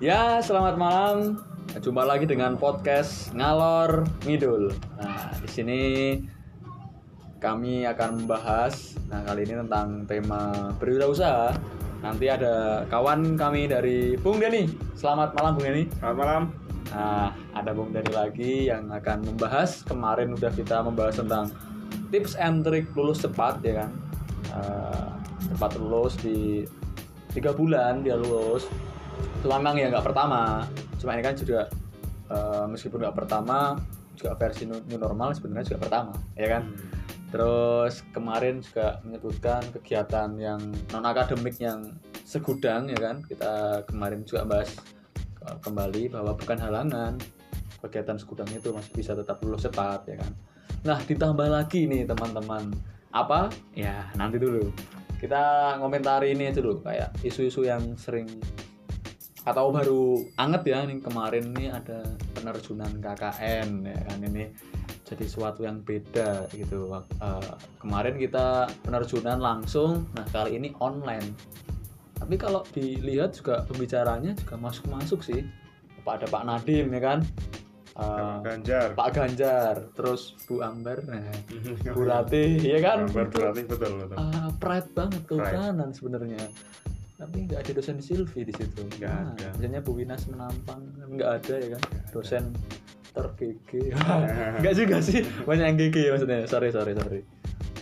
Ya, selamat malam. Jumpa lagi dengan podcast Ngalor Ngidul. Nah, di sini kami akan membahas nah kali ini tentang tema berwirausaha. Nanti ada kawan kami dari Bung Denny. Selamat malam Bung Denny. Selamat malam. Nah, ada Bung Denny lagi yang akan membahas. Kemarin udah kita membahas tentang tips and trick lulus cepat ya kan. Eh, cepat lulus di tiga bulan dia lulus. Memang ya nggak pertama. Cuma ini kan juga eh, meskipun nggak pertama juga versi new normal sebenarnya juga pertama ya kan. Terus kemarin juga menyebutkan kegiatan yang non akademik yang segudang ya kan. Kita kemarin juga bahas uh, kembali bahwa bukan halangan kegiatan segudang itu masih bisa tetap lulus cepat ya kan. Nah ditambah lagi nih teman-teman apa ya nanti dulu kita ngomentari ini aja dulu kayak isu-isu yang sering atau baru anget ya nih kemarin nih ada penerjunan KKN ya kan? Ini jadi sesuatu yang beda gitu. Eh, kemarin kita penerjunan langsung nah kali ini online. Tapi kalau dilihat juga pembicaranya juga masuk masuk sih. Pak ada Pak Nadim ya kan? Eh, Ganjar. Pak Ganjar terus Bu Ambar nah Bu Ratih ya kan? Gambar Itu, berarti betul betul. ah, pride banget kehutanan sebenarnya tapi nggak ada dosen Silvi di situ. Nggak Nah, ada. misalnya Bu Winas menampang nggak ada ya kan? Ada. dosen tergege. Nggak juga sih. Banyak yang gege maksudnya. Sorry sorry sorry.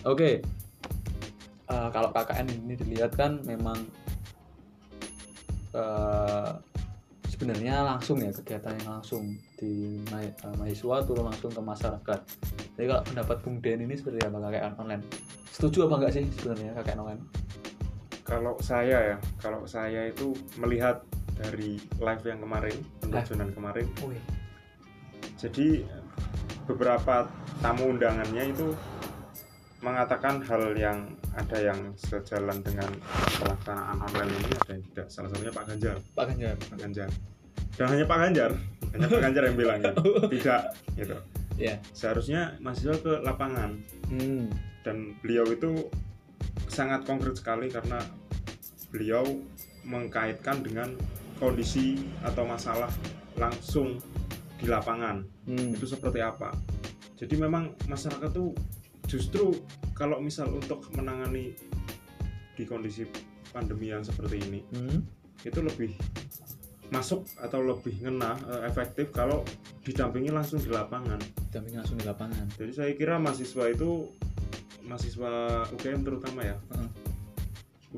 Oke. Eh, kalau KKN ini dilihat kan memang eh, sebenarnya langsung ya kegiatan yang langsung di ma- eh, mahasiswa turun langsung ke masyarakat. Jadi kalau pendapat Bung Den ini seperti apa KKN online? Setuju apa enggak sih sebenarnya KKN online Kalau saya ya, kalau saya itu melihat dari live yang kemarin, penerjunan kemarin. Wih. Jadi beberapa tamu undangannya itu mengatakan hal yang ada yang sejalan dengan pelaksanaan online ini ada yang tidak. Salah satunya Pak Ganjar. Pak Ganjar Pak Ganjar. Dan hanya Pak Ganjar, hanya Pak Ganjar yang bilang gitu. tidak gitu. ya Seharusnya mahasiswa ke lapangan hmm. dan beliau itu sangat konkret sekali karena beliau mengkaitkan dengan kondisi atau masalah langsung di lapangan Hmm. itu seperti apa jadi memang masyarakat tuh justru kalau misal untuk menangani di kondisi pandemi yang seperti ini Hmm. itu lebih masuk atau lebih ngena eh, efektif kalau didampingi langsung di lapangan dampingi langsung di lapangan jadi saya kira mahasiswa itu mahasiswa UGM terutama ya. Heeh.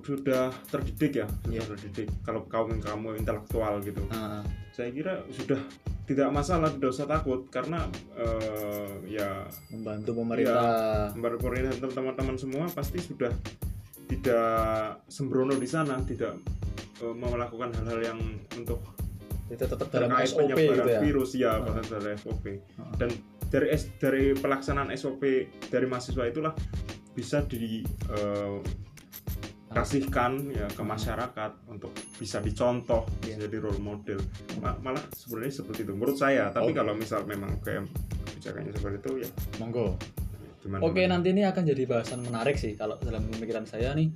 sudah terdidik ya sudah Iya. terdidik. Kalau kaum kamu intelektual gitu. Ah, saya kira sudah tidak masalah tidak usah takut karena eh, ya membantu pemerintah. Mbak Purina dan teman-teman semua pasti sudah tidak sembrono di sana tidak eh, melakukan hal-hal yang untuk itu tetap dalam terkait SOP penyebaran gitu ya? virus ya dari SOP Ah. dan dari S- dari pelaksanaan SOP dari mahasiswa itulah bisa di eh, kasihkan ya ke masyarakat untuk bisa dicontoh Iya. bisa jadi role model. Ma- malah sebenarnya seperti itu menurut saya. Tapi Oke. kalau misal memang kayak kebijakannya seperti itu ya. Monggo. Oke nanti ini akan jadi bahasan menarik sih kalau dalam pemikiran saya nih.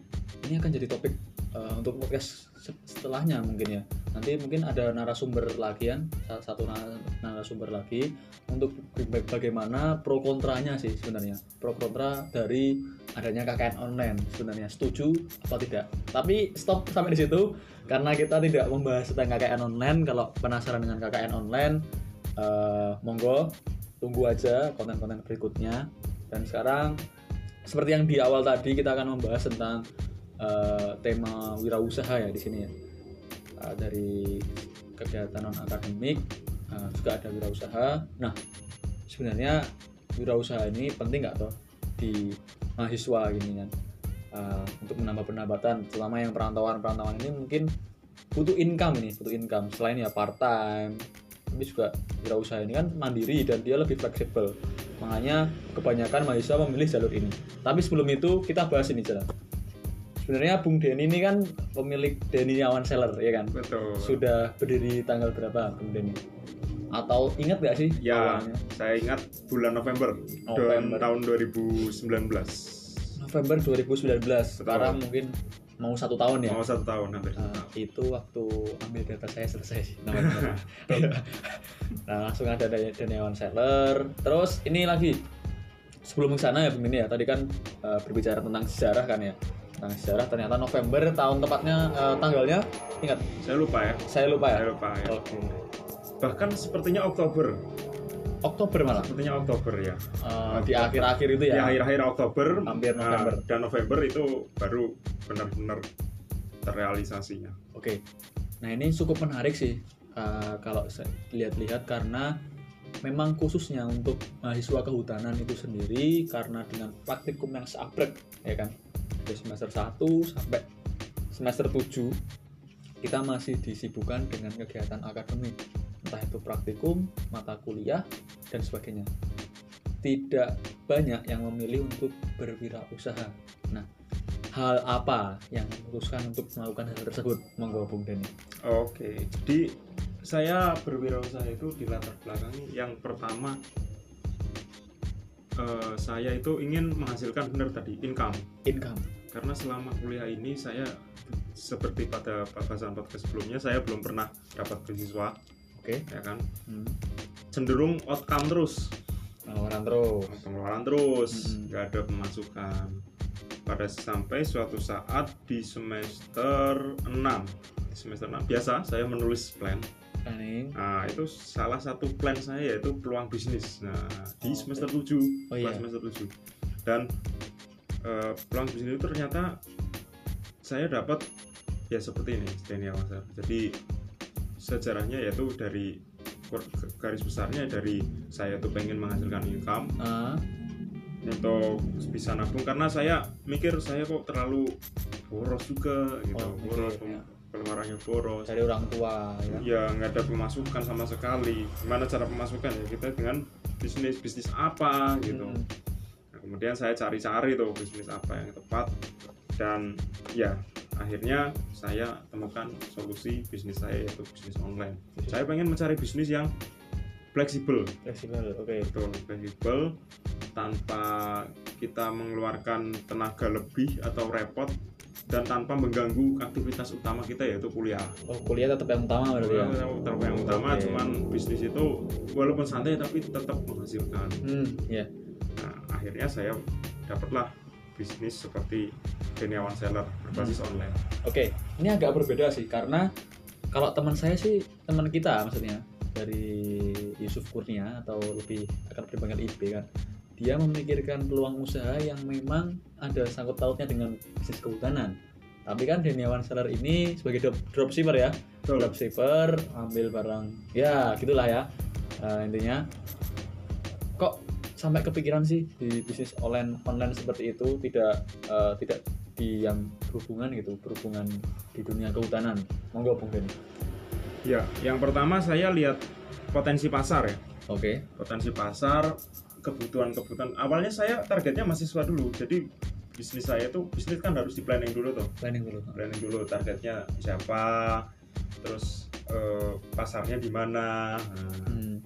Ini akan jadi topik eh, untuk podcast setelahnya mungkin ya. Nanti mungkin ada narasumber lagi kan sa- satu na- narasumber lagi untuk baga- bagaimana pro kontranya sih sebenarnya. Pro kontra dari adanya KKN online sebenarnya. Setuju atau tidak? Tapi stop sampai di situ karena kita tidak membahas tentang KKN online. Kalau penasaran dengan KKN online eh, monggo tunggu aja konten-konten berikutnya. Dan sekarang seperti yang di awal tadi kita akan membahas tentang eh, tema wirausaha ya di sini ya. Eh, dari kegiatan non akademik eh, juga ada wirausaha. Nah sebenarnya wirausaha ini penting nggak toh di mahasiswa gini kan? Eh, untuk menambah pendapatan terutama yang perantauan perantauan ini mungkin butuh income ini butuh income. Selain ya part time tapi juga wirausaha ini kan mandiri dan dia lebih fleksibel. Makanya kebanyakan mahasiswa memilih jalur ini. Tapi sebelum itu kita bahas ini jalan sebenarnya Bung Denny ini kan pemilik Denny Awan Seller ya kan? Betul. Sudah berdiri tanggal berapa Bung Denny? Atau ingat gak sih ya awalnya? saya ingat bulan November, November. tahun 2019 November 2019 sekarang mungkin mau satu tahun ya? Mau satu tahun hampir. Satu Nah, tahun. itu waktu ambil data saya selesai. Sih namanya. nah langsung ada Dani- Daniawan Seller. Terus ini lagi. Sebelum ke sana ya Bung ya tadi kan eh, berbicara tentang sejarah kan ya tentang sejarah ternyata November tahun tepatnya eh, tanggalnya ingat? Saya lupa ya. Saya lupa ya? Saya lupa ya. Oke. Bahkan sepertinya Oktober. Oktober malah? Sepertinya Oktober ya. Eh, di akhir-akhir itu di ya akhir-akhir Oktober Hampir nah, November. dan November itu baru benar-benar terrealisasinya. Oke, nah ini cukup menarik sih uh, kalau saya lihat-lihat karena memang khususnya untuk mahasiswa kehutanan itu sendiri karena dengan praktikum yang seabrek ya kan dari semester 1 sampai semester 7 kita masih disibukkan dengan kegiatan akademik entah itu praktikum, mata kuliah dan sebagainya. Tidak banyak yang memilih untuk berwirausaha. Nah hal apa yang memutuskan untuk melakukan hal tersebut? Monggo Bung Oke, jadi saya berwirausaha itu di latar belakangi yang pertama eh, saya itu ingin menghasilkan benar tadi income. Income. Karena selama kuliah ini saya seperti pada bahasan podcast sebelumnya saya belum pernah dapat beasiswa oke. ya kan? Hmm. cenderung outcome terus. Pengeluaran terus. Pengeluaran terus Mm-mm. nggak ada pemasukan. Pada sampai suatu saat di semester 6 di semester 6 biasa saya menulis plan planning Nah, itu salah satu plan saya yaitu peluang bisnis. Nah, di Oh, semester oke. 7, Oh, iya. semester 7. Dan eh, peluang bisnis itu ternyata saya dapat ya seperti ini, Denny Awasar. Jadi sejarahnya yaitu dari garis besarnya dari saya tuh pengen menghasilkan income Ah, untuk bisa nabung karena saya mikir saya kok terlalu boros juga gitu, Oh, oke, boros ya. Pengeluarannya boros. Dari orang tua ya. Ya nggak ada pemasukan sama sekali. Gimana cara pemasukan ya kita dengan bisnis bisnis apa gitu. Hmm. Nah, kemudian saya cari-cari tuh bisnis apa yang tepat. Dan ya akhirnya saya temukan solusi bisnis saya yaitu bisnis online. Saya pengen mencari bisnis yang fleksibel. Fleksibel oke. Betul fleksibel tanpa kita mengeluarkan tenaga lebih atau repot dan tanpa mengganggu aktivitas utama kita yaitu kuliah. Oh kuliah tetap yang utama berarti ya? Tetap yang utama Oke. cuman bisnis itu walaupun santai tapi tetap menghasilkan. Hmm ya nah akhirnya saya dapatlah bisnis seperti Geniawan Seller berbasis Hmm. online. Oke ini agak berbeda sih karena kalau teman saya sih teman kita maksudnya dari Yusuf Kurnia atau lebih akan dipanggil IB kan dia memikirkan peluang usaha yang memang ada sangkut pautnya dengan bisnis kehutanan. Tapi kan Deniawan Seller ini sebagai drop- dropshipper ya. Betul. Dropshipper ambil barang. Ya gitulah ya. Eh, intinya kok sampai kepikiran sih di bisnis online online seperti itu tidak eh, tidak di yang berhubungan gitu berhubungan di dunia kehutanan? Monggo Bung ya yang pertama saya lihat potensi pasar ya. Oke. Potensi pasar kebutuhan-kebutuhan. Awalnya saya targetnya mahasiswa dulu. Jadi bisnis saya itu bisnis kan harus di planning dulu tuh. Planning dulu planning dulu targetnya siapa terus eh, pasarnya di mana. Nah, Hmm,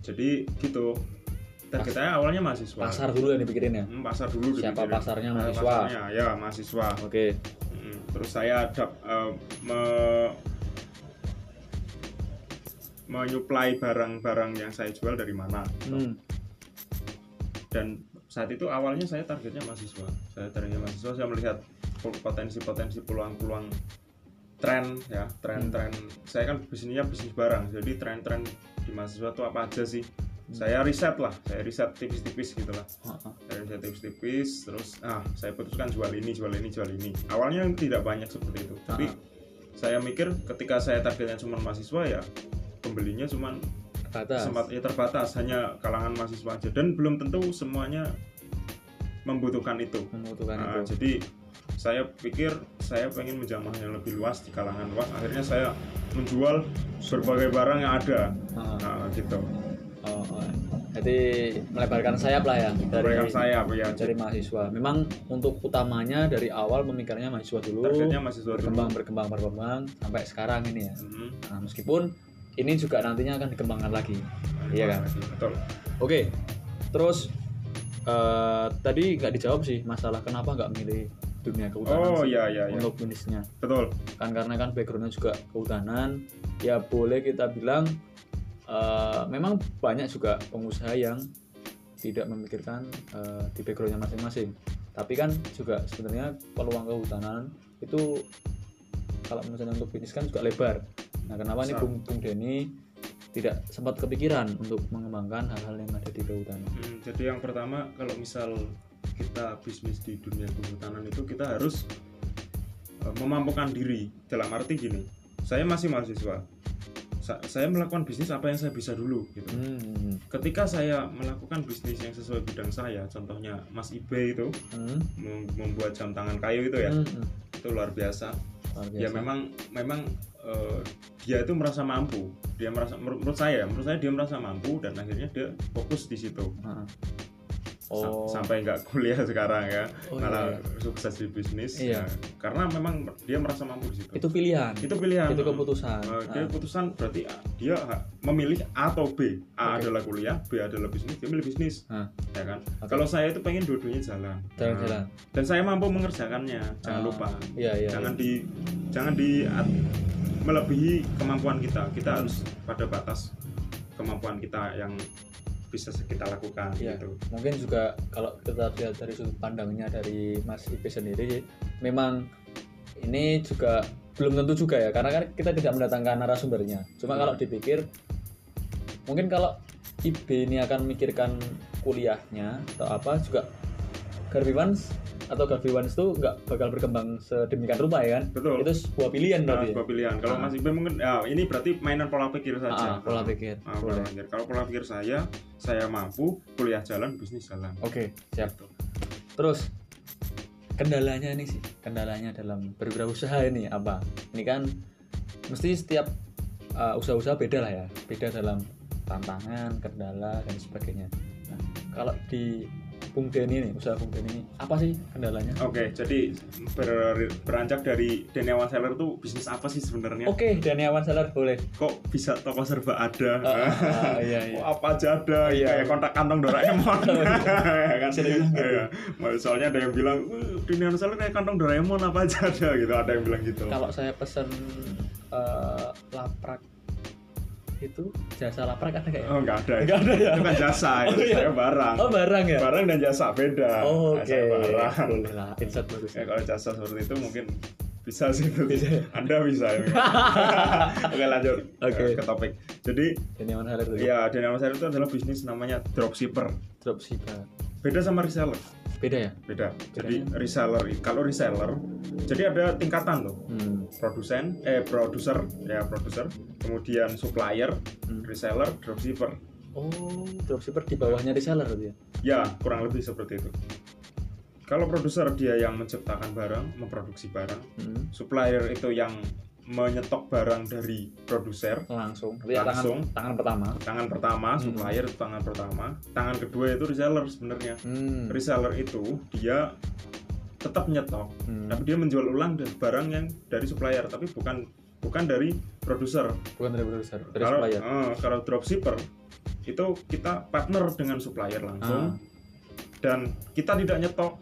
jadi gitu. Target saya awalnya mahasiswa. pasar dulu yang dipikirin ya? Hmm, pasar dulu siapa dipikirin. pasarnya? Nah, mahasiswa. pasarnya, ya mahasiswa. Oke. Hmm, terus saya dap, eh, me- menyuplai barang-barang yang saya jual dari mana. Hmm, dan saat itu awalnya saya targetnya mahasiswa. Saya targetnya mahasiswa saya melihat potensi-potensi peluang-peluang tren ya tren-tren. Saya kan bisnisnya bisnis barang jadi tren-tren di mahasiswa itu apa aja sih? Saya riset lah saya riset tipis-tipis gitu lah. Ah, ah. saya riset tipis-tipis terus ah saya putuskan jual ini jual ini jual ini. Awalnya tidak banyak seperti itu. Tapi saya mikir ketika saya targetnya cuma mahasiswa ya pembelinya cuma terbatas. Sempat ya terbatas. Hanya kalangan mahasiswa aja. Dan belum tentu semuanya membutuhkan itu. Membutuhkan Nah, itu. jadi saya pikir saya pengen menjamah yang lebih luas di kalangan. Luas akhirnya saya menjual berbagai barang yang ada. Ah, nah gitu. Oh, oh. jadi melebarkan sayap lah ya dari mereka saya ya. dari mahasiswa. Memang untuk utamanya dari awal memikirnya mahasiswa dulu, targetnya mahasiswa dulu. Berkembang berkembang berkembang sampai sekarang ini ya. Mhm. Nah, meskipun ini juga nantinya akan dikembangkan lagi. Iya kan? betul. Oke, terus eh, tadi nggak dijawab sih masalah kenapa nggak milih dunia kehutanan oh sih, iya iya iya. untuk bisnisnya betul. Kan karena kan backgroundnya juga kehutanan ya boleh kita bilang eh, memang banyak juga pengusaha yang tidak memikirkan eh, di backgroundnya masing-masing. Tapi kan juga sebenarnya peluang kehutanan itu kalau misalnya untuk bisnis kan juga lebar nah kenapa nih Besar. Bung, Bung Denny tidak sempat kepikiran untuk mengembangkan hal-hal yang ada di kehutanan Hmm, jadi yang pertama kalau misal kita bisnis di dunia kehutanan itu kita harus eh, memampukan diri dalam arti gini saya masih mahasiswa Sa- saya melakukan bisnis apa yang saya bisa dulu gitu hmm. ketika saya melakukan bisnis yang sesuai bidang saya contohnya Mas Ibe itu Hmm. mem- membuat jam tangan kayu itu ya Hmm, hmm. itu luar biasa Luar ya biasa. memang memang eh, dia itu merasa mampu. Dia merasa menurut saya menurut saya dia merasa mampu dan akhirnya dia fokus di situ. Oh. sampai nggak kuliah sekarang ya. Oh, malah iya, sukses di bisnis. Iya. ya. karena memang dia merasa mampu di situ. Itu pilihan. Itu pilihan. Itu keputusan. Dia Ah. keputusan berarti dia ha- memilih A atau B. A Oke. adalah kuliah B adalah bisnis dia milih bisnis. Ah. ya kan? Oke. kalau saya itu pengen dua-duanya jalan. Jalan-jalan. Nah, dan saya mampu mengerjakannya. Jangan Ah, lupa. Iya iya jangan iya. di jangan di melebihi kemampuan kita kita Hmm. harus pada batas kemampuan kita yang bisa kita lakukan Iya. gitu mungkin juga kalau kita lihat dari sudut pandangnya dari Mas Ipe sendiri memang ini juga belum tentu juga ya karena kan kita tidak mendatangkan narasumbernya cuma Hmm. kalau dipikir mungkin kalau Ibe ini akan memikirkan kuliahnya atau apa juga Garvivans atau Garvivans itu nggak bakal berkembang sedemikian rupa ya kan betul itu sebuah pilihan Nah, berarti ya? sebuah pilihan. Kalau Ah. Mas Ibe mungkin ya, ini berarti mainan pola pikir saja. Ah, pola pikir Ah, pola pikir. Kalau pola pikir saya, saya mampu kuliah jalan, bisnis jalan. oke siap Gitu. Terus kendalanya ini sih, kendalanya dalam berwirausaha ini apa? Ini kan mesti setiap uh, usaha-usaha beda lah ya, beda dalam tantangan, kendala dan sebagainya. Nah, kalau di Bung Denny nih, usaha Bung Denny ini apa sih kendalanya? Oke, jadi ber- beranjak dari Deniawan Seller itu bisnis apa sih sebenarnya? Oke, Daniawan Seller boleh. Kok bisa toko serba ada? Ah, ah, iya, iya. Kok apa aja ada? Iya. Kayak kontak kantong Doraemon. Ya kan? Gitu. Iya. Soalnya ada yang bilang, "Uh, Deniawan Seller kayak kantong Doraemon apa aja ada gitu. Ada yang bilang gitu. Kalau saya pesen uh, laprak itu jasa laprak ada kayak Oh nggak ada. Nggak ada ya? Itu kan jasa, Oh, itu iya. saya barang. Oh barang ya? Barang dan jasa beda. Oh, Nah, Oke, saya barang. boleh lah, insight bagus. Ya kalau jasa seperti itu mungkin bisa sih itu. Bisa. Anda bisa. ya. Oke lanjut Oke. eh, ke topik. Jadi Daniawan Seller itu ya Daniel Masair itu adalah bisnis namanya dropshipper. dropshipper. Beda sama reseller. Beda ya? Beda. Jadi reseller kalau reseller jadi ada tingkatan tuh. Hmm. Produsen, eh produser, ya produser, kemudian supplier, Hmm. reseller, dropshipper. Oh, dropshipper di bawahnya reseller berarti ya? Ya, kurang lebih seperti itu. Kalau produser dia yang menciptakan barang, memproduksi barang, Hmm. supplier itu yang menyetok barang dari produser. Langsung. Ya Langsung. Tangan, tangan pertama. Tangan pertama, Hmm. supplier itu tangan pertama. Tangan kedua itu reseller sebenarnya. Hmm. Reseller itu dia tetap nyetok, Hmm. tapi dia menjual ulang barang yang dari supplier, tapi bukan bukan dari produser. Bukan dari produser, dari Kalau supplier. eh, kalau dropshipper itu kita partner dengan supplier langsung Ah. dan kita tidak nyetok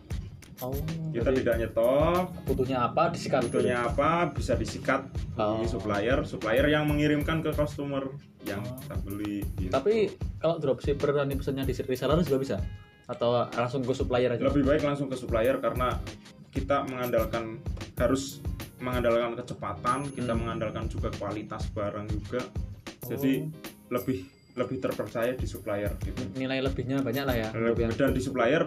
Oh, kita tidak nyetok butuhnya apa disikat butuhnya apa bisa disikat Oh. hubungi supplier supplier yang mengirimkan ke customer yang Oh. kita beli gitu. Tapi kalau dropshipper nanti pesannya di reseller juga bisa? Atau langsung ke supplier aja? lebih baik langsung ke supplier karena kita mengandalkan harus mengandalkan kecepatan kita Hmm. mengandalkan juga kualitas barang juga. Jadi Oh, lebih lebih terpercaya di supplier gitu. Nilai lebihnya banyak lah ya. yang- dan di supplier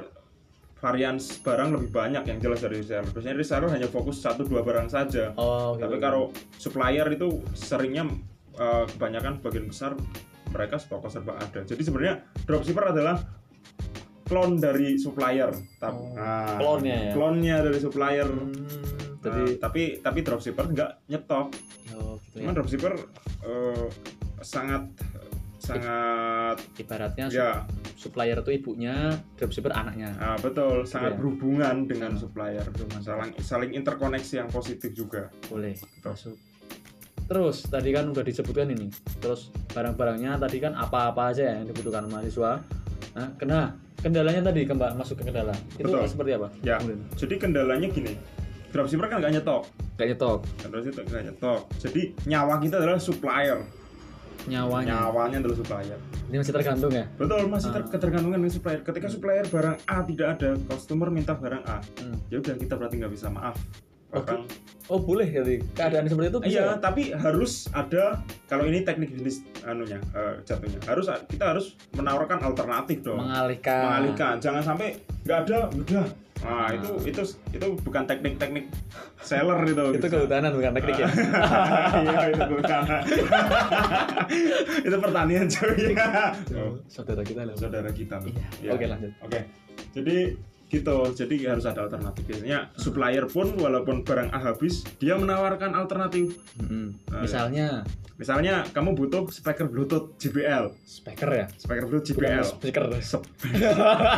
varian barang lebih banyak yang jelas dari reseller. Biasanya reseller hanya fokus satu dua barang saja. Oh, tapi gitu. kalau supplier itu seringnya eh, kebanyakan bagian besar mereka toko serba ada. Jadi sebenarnya dropshipper adalah klon dari supplier. Oh, nah, klonnya ya? klonnya dari supplier. Hmm, Nah, jadi tapi tapi dropshipper nggak nyetok oh, gitu ya. cuman dropshipper eh, sangat sangat Ibaratnya ya supplier itu ibunya, dropshipper anaknya. ah, betul sangat ya? berhubungan dengan Ah, supplier berhubungan. saling saling interkoneksi yang positif juga boleh Betul. masuk terus tadi kan udah disebutkan ini terus barang-barangnya tadi kan apa-apa aja ya yang dibutuhkan mahasiswa nah kena kendalanya tadi kembali masuk ke kendala itu Betul. seperti apa Ya. Jadi kendalanya gini, dropshipper kan nggak nyetok, kayak nyetok dropshipper nggak nyetok. Jadi nyawa kita adalah supplier, nyawanya nyawanya adalah supplier. ini masih tergantung ya Betul, masih ter- Ah. ketergantungan dengan supplier. Ketika supplier barang A tidak ada, customer minta barang A, Hmm. ya udah kita berarti nggak bisa maaf. Barang, oh boleh jadi keadaan seperti itu bisa iya, ya? tapi harus ada kalau ini teknik bisnis anunya eh, jatuhnya harus kita harus menawarkan alternatif dong. mengalihkan mengalihkan jangan sampai nggak ada udah Ah. itu itu itu bukan teknik-teknik seller itu itu kehutanan bukan teknik ya iya itu bukan itu pertanian cuy saudara kita lah saudara kita loh. Iya. Iya. Oke, lanjut. oke jadi gitu. Jadi harus ada alternatif biasanya supplier pun walaupun barang A habis dia menawarkan alternatif. Ah, misalnya? misalnya kamu butuh speaker bluetooth JBL speaker ya? Speaker bluetooth bukan JBL speaker. Sep-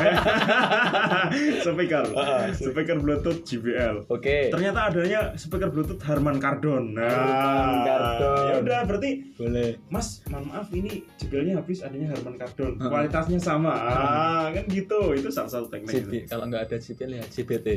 speaker. Ah, speaker. Bluetooth JBL oke. Ternyata adanya speaker bluetooth Harman Kardon. Nah Harman Kardon. ya udah berarti boleh. Mas mohon maaf ini JBL-nya habis adanya Harman Kardon. Ah. kualitasnya sama. Ah. Kan gitu. Itu salah satu teknik. Kalau nggak ada CBL ya CBT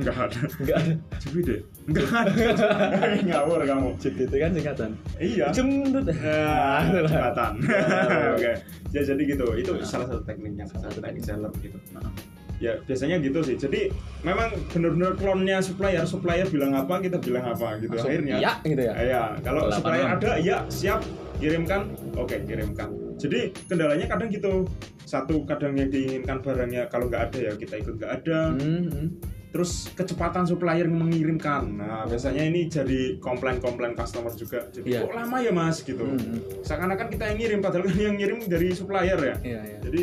enggak ada nggak ada JBD enggak ada ngawur kamu CBT kan singkatan iya jemdut Nah, Nah, itulah. jembatan. Ya. Oke. Ya jadi gitu. Itu Nah. salah satu tekniknya, Salah salah satu teknik seller gitu. Nah. Ya biasanya gitu sih. Jadi memang benar-benar klonnya supplier, supplier bilang apa kita bilang apa gitu. Langsung Akhirnya. iya gitu ya Ya, kalau supplier ada, ya siap kirimkan. Oke, kirimkan. Jadi kendalanya kadang gitu. Satu kadang yang diinginkan barangnya kalau nggak ada ya kita ikut nggak ada. Hmm, hmm. Terus kecepatan supplier mengirimkan. Nah, biasanya ini jadi komplain-komplain customer juga. Jadi Iya. kok lama ya Mas gitu. Hmm, hmm. Seakan-akan kita yang ngirim padahal kan yang ngirim dari supplier ya. iya iya Jadi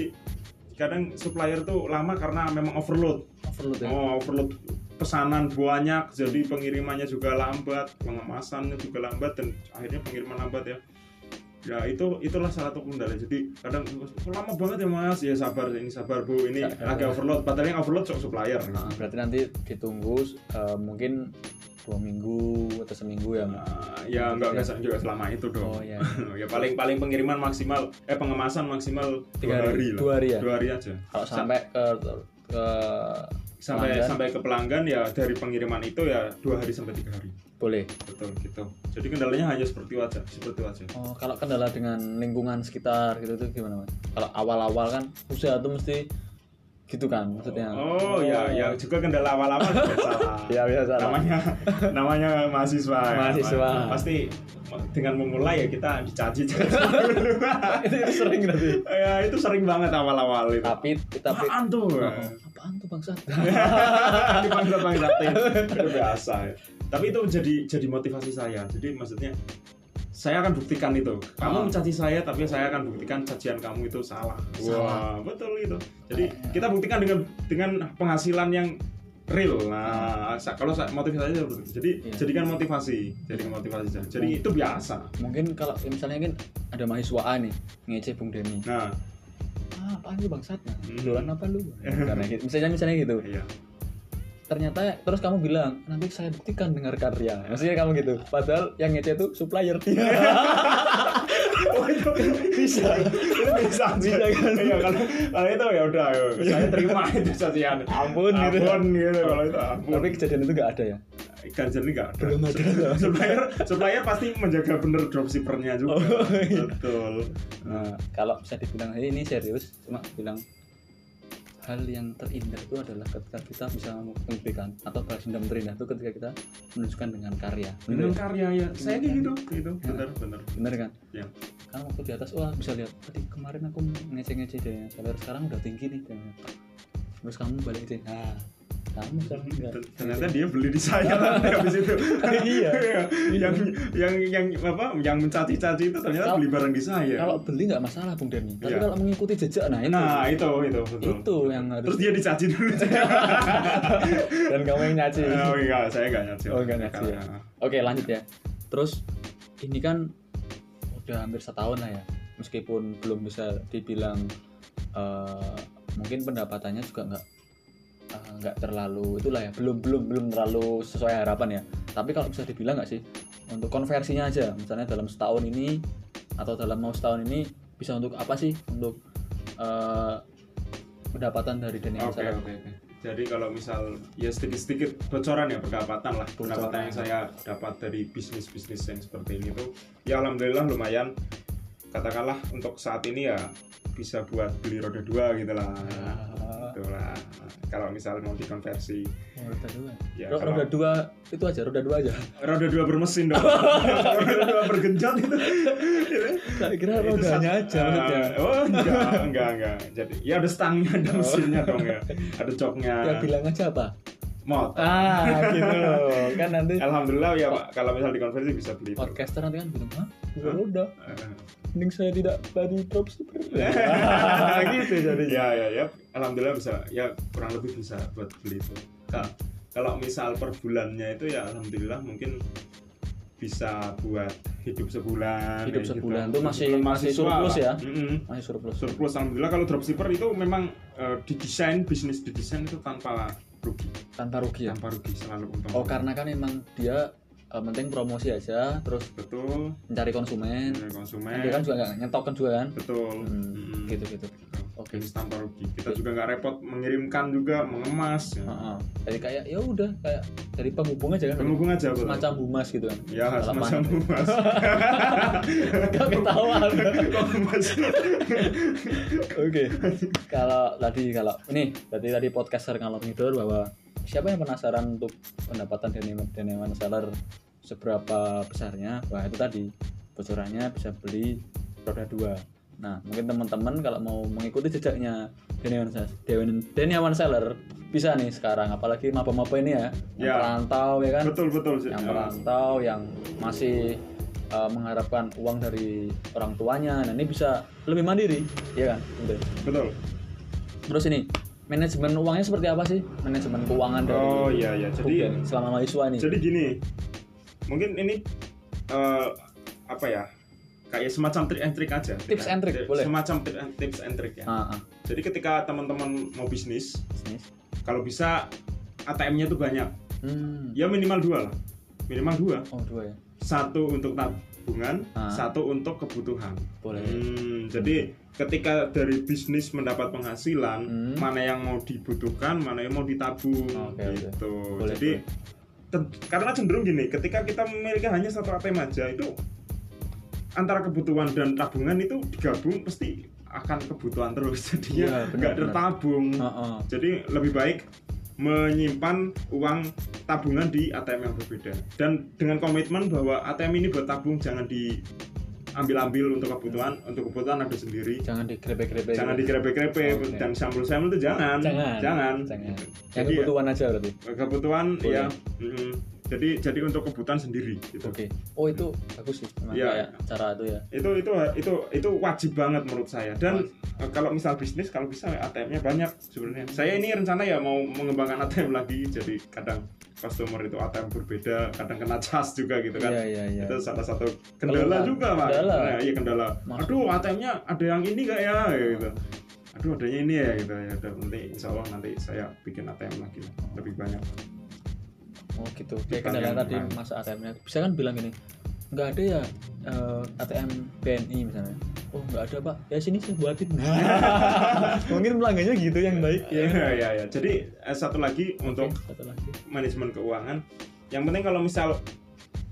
kadang supplier tuh lama karena memang overload. overload ya Oh, overload pesanan banyak jadi pengirimannya juga lambat, pengemasannya juga lambat dan akhirnya pengiriman lambat ya. Ya itu itulah salah satu kendala. Jadi kadang "Kok lama banget ya Mas. Ya sabar ini sabar Bu. Ini Sabar. agak overload. Padahal yang overload sok supplier. Nah, berarti nanti ditunggu eh, mungkin dua minggu atau seminggu ya? Nah, ya enggak enggak juga selama itu dong. oh ya ya paling paling pengiriman maksimal eh pengemasan maksimal Tiga dua hari. hari lah. Dua hari ya? Dua hari aja. kalau Sa- sampai ke ke sampai pelanggan. sampai ke pelanggan ya dari pengiriman itu ya dua hari sampai tiga hari. Boleh. Betul gitu. Jadi kendalanya hanya seperti aja, seperti aja. oh kalau kendala dengan lingkungan sekitar gitu tuh gimana mas? Kalau awal-awal kan usaha tuh mesti gitu kan maksudnya. Oh, ya ya juga kendala awal-awal biasa ya biasa namanya namanya mahasiswa ya. Mahasiswa. pasti dengan memulai ya kita dicaci. Caci itu, itu sering berarti. Ya itu sering banget awal-awal itu. Tapi tapi apaan tuh? Oh, apaan tuh bangsat? Dipanggil panggil itu biasa ya. Tapi itu jadi jadi motivasi saya. Jadi maksudnya saya akan buktikan itu. Kamu Ah. mencaci saya tapi saya akan buktikan cacian kamu itu salah. Salah. wah betul itu. Jadi Ah, kita buktikan dengan dengan penghasilan yang real. Nah sa- kalau saya motivasi saya seperti itu. jadi Iya. jadikan motivasi. Jadikan motivasi saja. jadi itu biasa. mungkin kalau misalnya kan ada mahasiswa A nih ngece Bung Denny. Nah. Ah apaan lu bangsat? Nah, Hmm. apa lu? Karena gitu. Misalnya misalnya gitu. Iya ternyata terus kamu bilang nanti saya buktikan dengar karya. Maksudnya kamu gitu. Padahal yang ngece itu supplier. Oh itu bisa. Itu bisa. Bisa kan? iya kalau kalau itu ya udah ya. saya terima itu cacian Ampun, gitu. ampun gitu kalau itu ampun. Tapi kejadian itu nggak ada ya? Jadi nggak ada. Belum ada. supplier supplier pasti menjaga bener dropshippernya juga. Oh, iya. betul. Nah. Kalau bisa dibilang "Hey, ini serius. Cuma bilang hal yang terindah itu adalah ketika kita bisa membuktikan atau balas dendam terindah itu ketika kita menunjukkan dengan karya. Dengan bener, karya ya. Saya kayak gitu gitu. bener bener. Bener kan? Ya. Kan waktu di atas wah bisa lihat. Tadi kemarin aku ngece-ngece deh. Salary sekarang udah tinggi nih terus kamu balik sih nah enggak Dan ternyata dia beli di saya nanti habis itu. Iya. yang yang yang apa yang mencaci-caci itu ternyata Kalau- beli barang di saya. kalau beli nggak masalah Bung Denny. Tapi Iya. kalau mengikuti jejak nah itu. Nah itu itu betul. Itu yang harus terus dia dicaci dulu. Dan kamu yang nyaci. Oh enggak saya enggak nyaci. Oh, enggak nyaci ya. Oke lanjut ya. Terus ini kan udah hampir setahun lah ya. Meskipun belum bisa dibilang eh, mungkin pendapatannya juga nggak eh, nggak terlalu itulah ya. Belum belum belum terlalu sesuai harapan ya. Tapi kalau bisa dibilang nggak sih untuk konversinya aja. Misalnya dalam setahun ini atau dalam mau setahun ini bisa untuk apa sih? Untuk eh, pendapatan dari Oke Seller. oke oke. Jadi kalau misal ya sedikit-sedikit bocoran ya pendapatan lah pendapatan yang saya dapat dari bisnis bisnis yang seperti ini tuh ya alhamdulillah lumayan katakanlah untuk saat ini ya bisa buat beli roda dua gitu lah. Ah, Gitu lah. Kalau misal mau dikonversi roda dua. ya Ro- kalau- roda dua itu aja, roda dua aja. roda dua bermesin dong. roda dua bergenjot itu. Saya kira Itu rodanya aja maksudnya. oh enggak, enggak, enggak. Jadi ya ada stangnya, ada mesinnya dong ya. Ada joknya. Ya bilang aja apa? Mod. Ah, gitu loh. Kan nanti Alhamdulillah ya Pak, kalau misal dikonversi bisa beli. itu. podcaster nanti kan bilang, "Hah? Bukan Hah? roda. Eh, Mending saya tidak bagi dropshipper." Gitu jadi. ya ya ya alhamdulillah bisa ya kurang lebih bisa buat beli itu Nah, kalau misal per bulannya itu ya alhamdulillah mungkin bisa buat hidup sebulan Hidup kayak sebulan gitu. tuh masih- Sebulan masih surplus lah. ya? Mm-mm. Masih surplus. surplus alhamdulillah kalau dropshipper itu memang eh, didesain bisnis didesain itu tanpa rugi Tanpa rugi ya. tanpa rugi selalu untung Oh, karena kan emang dia eh, penting promosi aja, terus betul mencari konsumen. dari konsumen Kan dia kan juga nggak nyetokkan juga kan. betul Hmm, Mm-mm. gitu gitu. Oke. bisnis tanpa rugi kita juga nggak repot mengirimkan juga mengemas ya. Heeh. Jadi kayak ya udah kayak dari penghubung aja kan. penghubung aja betul. Semacam humas gitu kan. ya Kalau semacam panik. mas Gak ketahuan. Kok mas Oke. Kalau tadi kalau ini berarti tadi podcaster ngalor ngidul bahwa siapa yang penasaran untuk pendapatan Daniel Seller seberapa besarnya? Wah, itu tadi bocorannya bisa beli roda dua. Nah, mungkin teman-teman kalau mau mengikuti jejaknya Daniel Seller bisa nih sekarang apalagi maba-maba ini ya, yang Ya. perantau ya kan betul betul sih. yang Ya. merantau yang masih uh, mengharapkan uang dari orang tuanya nah ini bisa lebih mandiri ya kan Udah. betul terus ini manajemen uangnya seperti apa sih? Manajemen keuangan dari oh iya iya. Jadi Ruben selama mahasiswa ini. Jadi gini mungkin ini eh, apa ya kayak semacam trik and trick aja. Tips and trick, boleh. semacam tri- tips and trick ya. Ah, ah. jadi ketika teman-teman mau bisnis bisnis. kalau bisa ATM-nya tuh banyak. Hmm. ya minimal dua lah. Minimal dua. Oh dua ya? Satu untuk tabungan Ah. satu untuk kebutuhan. Boleh. Hmm, jadi ketika dari bisnis mendapat penghasilan, Hmm. mana yang mau dibutuhkan, mana yang mau ditabung, oke. gitu. Boleh, jadi ten- karena cenderung gini, ketika kita memiliki hanya satu ATM aja itu antara kebutuhan dan tabungan itu digabung pasti akan kebutuhan terus, Iya, jadinya benar, nggak benar. tertabung. Ah, ah. Jadi lebih baik menyimpan uang tabungan di ATM yang berbeda dan dengan komitmen bahwa ATM ini buat tabung jangan diambil-ambil untuk kebutuhan untuk kebutuhan ada sendiri. Jangan digrebek-grebek jangan digrebek-grebek Oke. dan sampul-sampul itu jangan. Jangan. Jangan. Jangan. Yang Jadi, kebutuhan aja berarti? kebutuhan Boleh. ya mm, jadi jadi untuk kebutuhan sendiri gitu. Oke. Oh itu bagus sih. Iya. kayak cara itu ya. Itu itu itu itu wajib banget menurut saya. Dan eh, kalau misal bisnis kalau bisa ATM-nya banyak sebenarnya. Saya ini rencana ya mau mengembangkan ATM lagi. Jadi kadang customer itu ATM berbeda kadang kena cas juga gitu kan. Iya iya iya. Itu salah satu kendala Keluhan. juga pak Kendala. Nah, iya kendala. Aduh ATM-nya ada yang ini gak ya? Gitu. Aduh adanya ini ya gitu. Ya udah nanti insya Allah nanti saya bikin ATM lagi. Lebih banyak Oh gitu. Kayak Bukan kendala yang tadi masa ATM-nya. Bisa kan bilang gini, nggak ada ya eh, ATM BNI misalnya. Oh nggak ada pak. Ya sini saya buatin. Mungkin pelanggannya gitu yang baik ya ya. ya ya jadi eh, satu lagi untuk Oke, satu lagi. manajemen keuangan yang penting kalau misal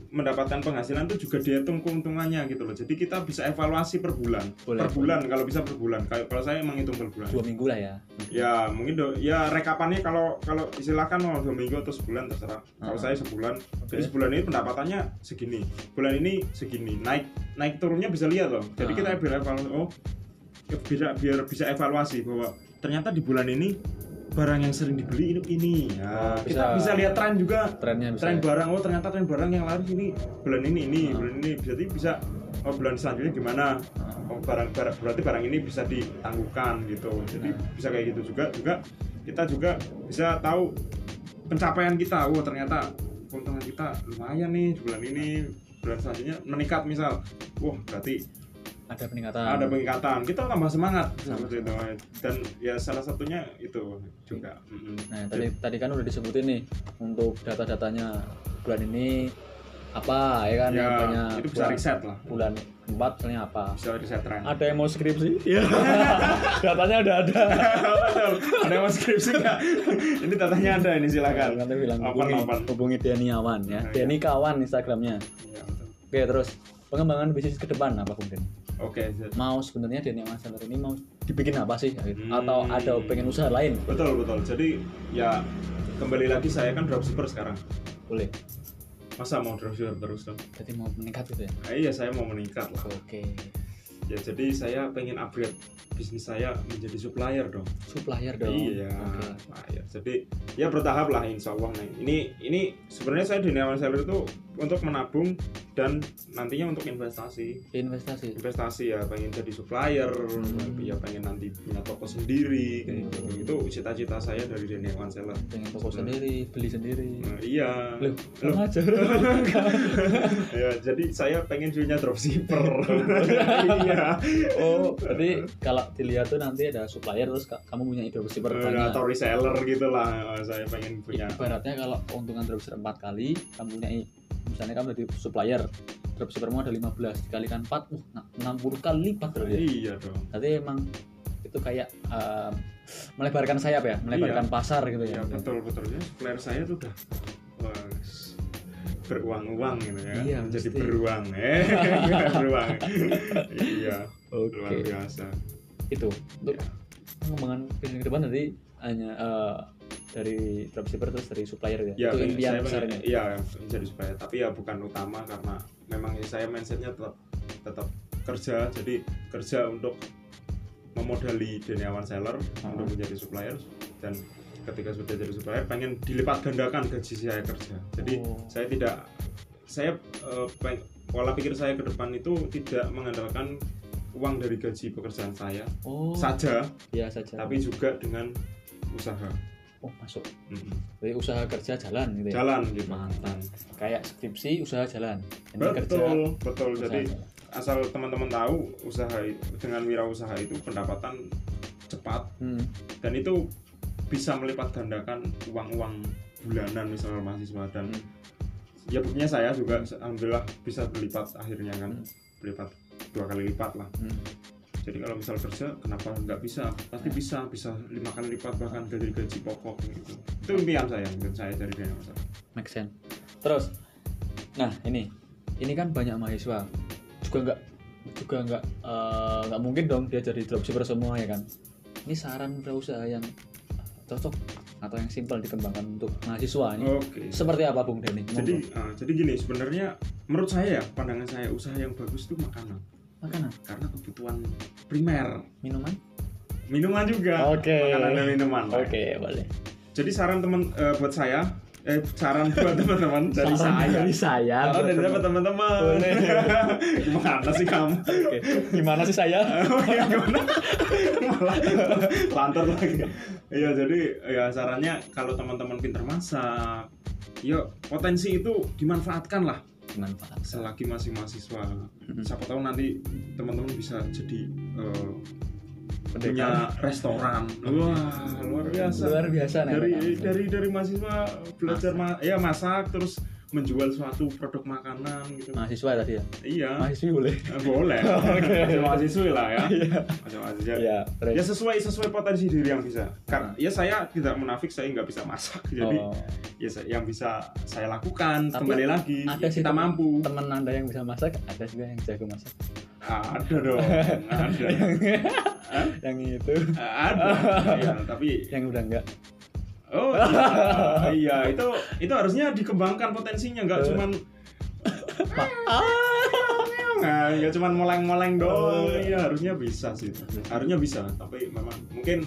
mendapatkan penghasilan itu juga dihitung keuntungannya gitu loh. Jadi kita bisa evaluasi per bulan. Boleh, per bulan kalau bisa per bulan. Kalau kalau saya emang hitung per bulan. Dua minggu lah ya. ya mungkin do, ya rekapannya kalau kalau istilahkan mau dua minggu atau sebulan terserah. Kalau Ah. saya sebulan. Jadi Oke. sebulan ini pendapatannya segini. Bulan ini segini. Naik naik turunnya bisa lihat loh. Jadi Ah. kita biar evaluasi oh biar biar bisa evaluasi bahwa ternyata di bulan ini barang yang sering dibeli ini ini ya, Oh, kita bisa. bisa lihat tren juga Trennya bisa. tren ya. barang oh ternyata tren barang yang laris ini bulan ini ini Ah. bulan ini jadi bisa oh bulan selanjutnya gimana Ah. oh barang, barang berarti barang ini bisa ditangguhkan gitu jadi Nah. bisa kayak gitu juga juga kita juga bisa tahu pencapaian kita oh ternyata keuntungan kita lumayan nih bulan ini bulan selanjutnya meningkat misal wah berarti Ada peningkatan. ada peningkatan. Kita tambah semangat seperti itu. dan ya salah satunya itu juga. Nah tadi tadi kan udah disebutin nih untuk data-datanya bulan ini apa ya kan ya banyak itu bisa bulan- riset lah. bulan empat misalnya apa. Bisa riset tren ada yang mau skripsi? Iya. datanya udah ada. Ada yang mau skripsi nggak? Ini datanya ada ini silakan. Nanti bilang Open, hubungi, open. hubungi ya. Nah, kawan Instagramnya. Betul. oke terus pengembangan bisnis ke depan apa mungkin oke jadi- mau sebenarnya Deniawan Center ini mau dibikin apa sih? Gitu? Hmm. atau ada pengen usaha lain? Betul betul. Jadi ya kembali lagi saya kan dropshipper sekarang. Boleh. Masa mau dropshipper terus dong jadi mau meningkat gitu ya? Ah, iya saya mau meningkat lah. Oke ya jadi saya pengen upgrade bisnis saya menjadi supplier dong. Supplier dong. Iya Oke. supplier. Jadi ya bertahap lah insya Allah. Nih ini ini sebenarnya saya di Neon Seller itu untuk menabung dan nantinya untuk investasi. Investasi. Investasi ya pengen jadi supplier Hmm. ya pengen nanti punya toko sendiri kayak gitu. Itu cita-cita saya dari Neon Seller. Pengen toko sendiri beli sendiri. Nah, iya. Loh Loh. aja ya jadi saya pengen punya dropshipper. Iya oh berarti kalau dilihat tuh nanti ada supplier terus ka- kamu punya dropshipper Eh, banyak. atau reseller gitu lah saya pengen punya. ibaratnya kalau keuntungan dropshipper 4 kali kamu punya misalnya kamu jadi supplier dropshippermu ada 15 dikalikan 4 uh, nah, 60 kali lipat berarti ya. iya dong. Berarti emang itu kayak um, melebarkan sayap ya melebarkan pasar gitu ya. Ya betul betul. Ya supplier saya tuh udah beruang-uang gitu ya. Iya, jadi mesti. beruang eh. Beruang. Iya oke. luar biasa. Itu. Untuk Ya. pengembangan bisnis ke depan nanti hanya eh, dari dropshipper terus dari supplier ya, ya itu impian besarnya? iya jadi supplier. Tapi ya bukan utama karena memang saya mindsetnya tetap tetap kerja. Jadi kerja untuk memodali Deniawan Seller Ah. untuk menjadi supplier. Dan ketika sudah jadi supplier pengen dilipat gandakan gaji saya kerja. Jadi Oh. saya tidak saya eh, peng- pola pikir saya ke depan itu tidak mengandalkan uang dari gaji pekerjaan saya oh. saja ya saja. tapi juga dengan usaha. Oh masuk. Mm-mm. jadi usaha kerja jalan gitu ya? Jalan gitu. Mantap. Kayak skripsi usaha jalan. Ini kerja. betul. Betul usaha jadi jalan. asal teman-teman tahu usaha dengan wirausaha itu pendapatan cepat. Hmm. dan itu bisa melipat gandakan uang-uang bulanan misalnya mahasiswa dan Hmm. ya buktinya saya juga alhamdulillah bisa berlipat akhirnya kan. Hmm. berlipat dua kali lipat lah. Hmm. jadi kalau misal kerja kenapa nggak bisa? Pasti bisa bisa lima kali lipat bahkan dari gaji pokok gitu. Itu impian saya impian saya dari Dana Usaha make sense. Terus nah ini. Ini kan banyak mahasiswa. Juga nggak juga nggak eh, nggak mungkin dong dia jadi dropshipper semua ya kan? Ini saran usaha yang cocok atau yang simpel dikembangkan untuk mahasiswa ini. Oke. Seperti apa Bung Denny? Jadi ah, jadi gini sebenarnya menurut saya ya pandangan saya usaha yang bagus itu makanan. Makanan? Karena kebutuhan primer. Minuman? Minuman juga. Oke. makanan dan minuman. Oke boleh. Jadi saran teman eh, buat saya eh saran buat teman-teman dari Saran saya dari saya saran buat dari teman- teman-teman gimana sih kamu Oke. gimana sih saya Oh, iya, gimana? Malah lantar lagi. Iya, jadi ya sarannya kalau teman-teman pinter masak, yuk potensi itu dimanfaatkan lah dimanfaat selagi masih mahasiswa. Mhm. Siapa tahu nanti teman-teman bisa jadi Pendekar. Punya restoran. Wah, luar biasa. luar biasa nih Dari Pak. dari dari mahasiswa belajar ma ya masak terus menjual suatu produk makanan gitu. mahasiswa tadi ya? Iya. mahasiswa boleh. Eh, boleh. Masih mahasiswi lah ya. Masih mahasiswa ya ya sesuai sesuai potensi diri yang bisa. Karena ya saya tidak menafik saya nggak bisa masak. Jadi Oh. ya saya- yang bisa saya lakukan Tapi kembali lagi ada ya sih kita mampu. teman anda yang bisa masak ada juga yang jago masak. Ada dong ada Hah? yang itu ada ya, tapi yang udah enggak oh iya, iya itu itu harusnya dikembangkan potensinya nggak Eh. cuman nggak nggak cuman moleng-moleng doang Oh. iya harusnya bisa sih harusnya bisa tapi memang mungkin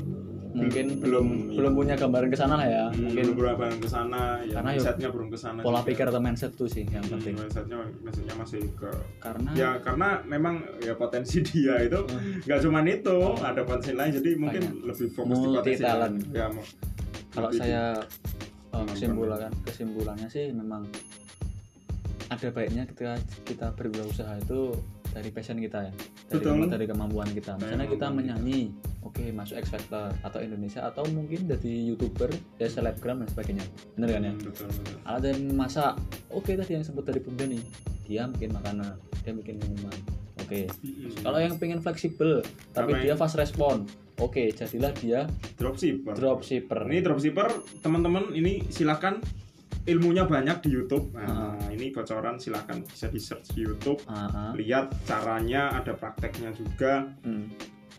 mungkin belum belum punya gambaran ke sana lah ya mungkin mungkin beberapa yang ke sana ya Karena yuk, mindsetnya belum ke sana pola juga. pikir atau mindset tuh sih yang Hmm, penting mindsetnya mindsetnya masih ke karena ya karena memang ya potensi dia itu Hmm. nggak cuman itu ada potensi lain jadi mungkin Banyak. lebih fokus di Multi potensi talent. lain. ya kalau lebih di- saya uh, Kemampuan. kesimpulan kesimpulannya sih memang ada baiknya ketika kita berwirausaha itu dari passion kita ya dari, Betul. dari kemampuan kita. Misalnya kita menyanyi oke masuk X Factor atau Indonesia atau mungkin jadi youtuber ya selebgram dan sebagainya. Bener kan ya? Hmm, betul ada yang masak oke tadi yang sebut dari bunda nih dia bikin makanan dia bikin minuman oke. Kalau yang pengen fleksibel tapi dia fast respon oke jadilah dia dropshipper. dropshipper. Ini dropshipper teman-teman ini silakan ilmunya banyak di YouTube nah, Ah. ini bocoran silakan bisa di search di YouTube ah. lihat caranya ada prakteknya juga Hmm.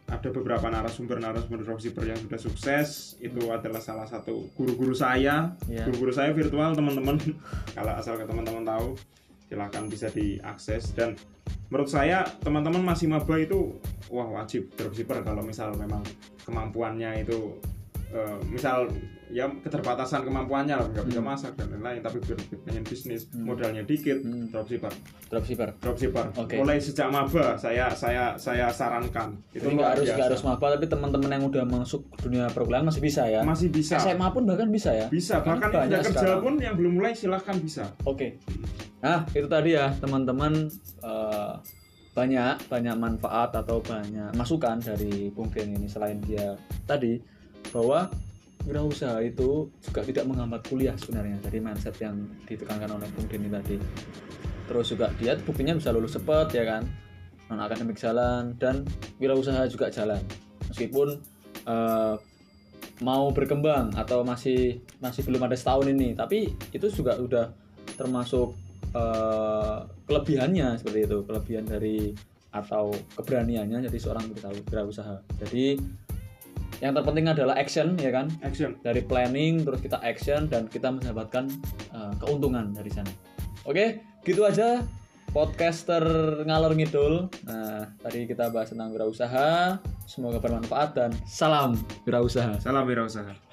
ada beberapa narasumber-narasumber dropshipper yang sudah sukses itu adalah salah satu guru-guru saya Ya. guru-guru saya virtual teman-teman kalau asal ke teman-teman tahu silahkan bisa diakses dan menurut saya teman-teman masih maba itu wah wajib dropshipper kalau misal memang kemampuannya itu eh, misal ya keterbatasan kemampuannya lah nggak bisa Hmm. masak dan lain-lain tapi pengen bisnis Hmm. modalnya dikit Hmm. dropshipper dropshipper dropshipper Oke. mulai sejak maba saya saya saya sarankan itu nggak harus nggak harus maba tapi teman-teman yang udah masuk dunia perkuliahan masih bisa ya. masih bisa SMA pun bahkan bisa ya. bisa Kan bahkan yang kerja sekarang. pun yang belum mulai silahkan bisa Oke. Nah itu tadi ya teman-teman eh, banyak banyak manfaat atau banyak masukan dari Bung Den ini selain dia tadi bahwa wirausaha itu juga tidak menghambat kuliah sebenarnya dari mindset yang ditekankan oleh Bung Den ini tadi. Terus juga dia buktinya bisa lulus cepat ya kan? Non akademik jalan dan wirausaha juga jalan. Meskipun eh, mau berkembang atau masih masih belum ada setahun ini tapi itu juga udah termasuk eh, kelebihannya seperti itu kelebihan dari atau keberaniannya jadi seorang wirau- wirausaha. Jadi yang terpenting adalah action ya kan? Action. Dari planning terus kita action dan kita mendapatkan eh, keuntungan dari sana. Oke gitu aja podcaster ngalor ngidul. Nah tadi kita bahas tentang wirausaha. Semoga bermanfaat dan salam wirausaha. Salam wirausaha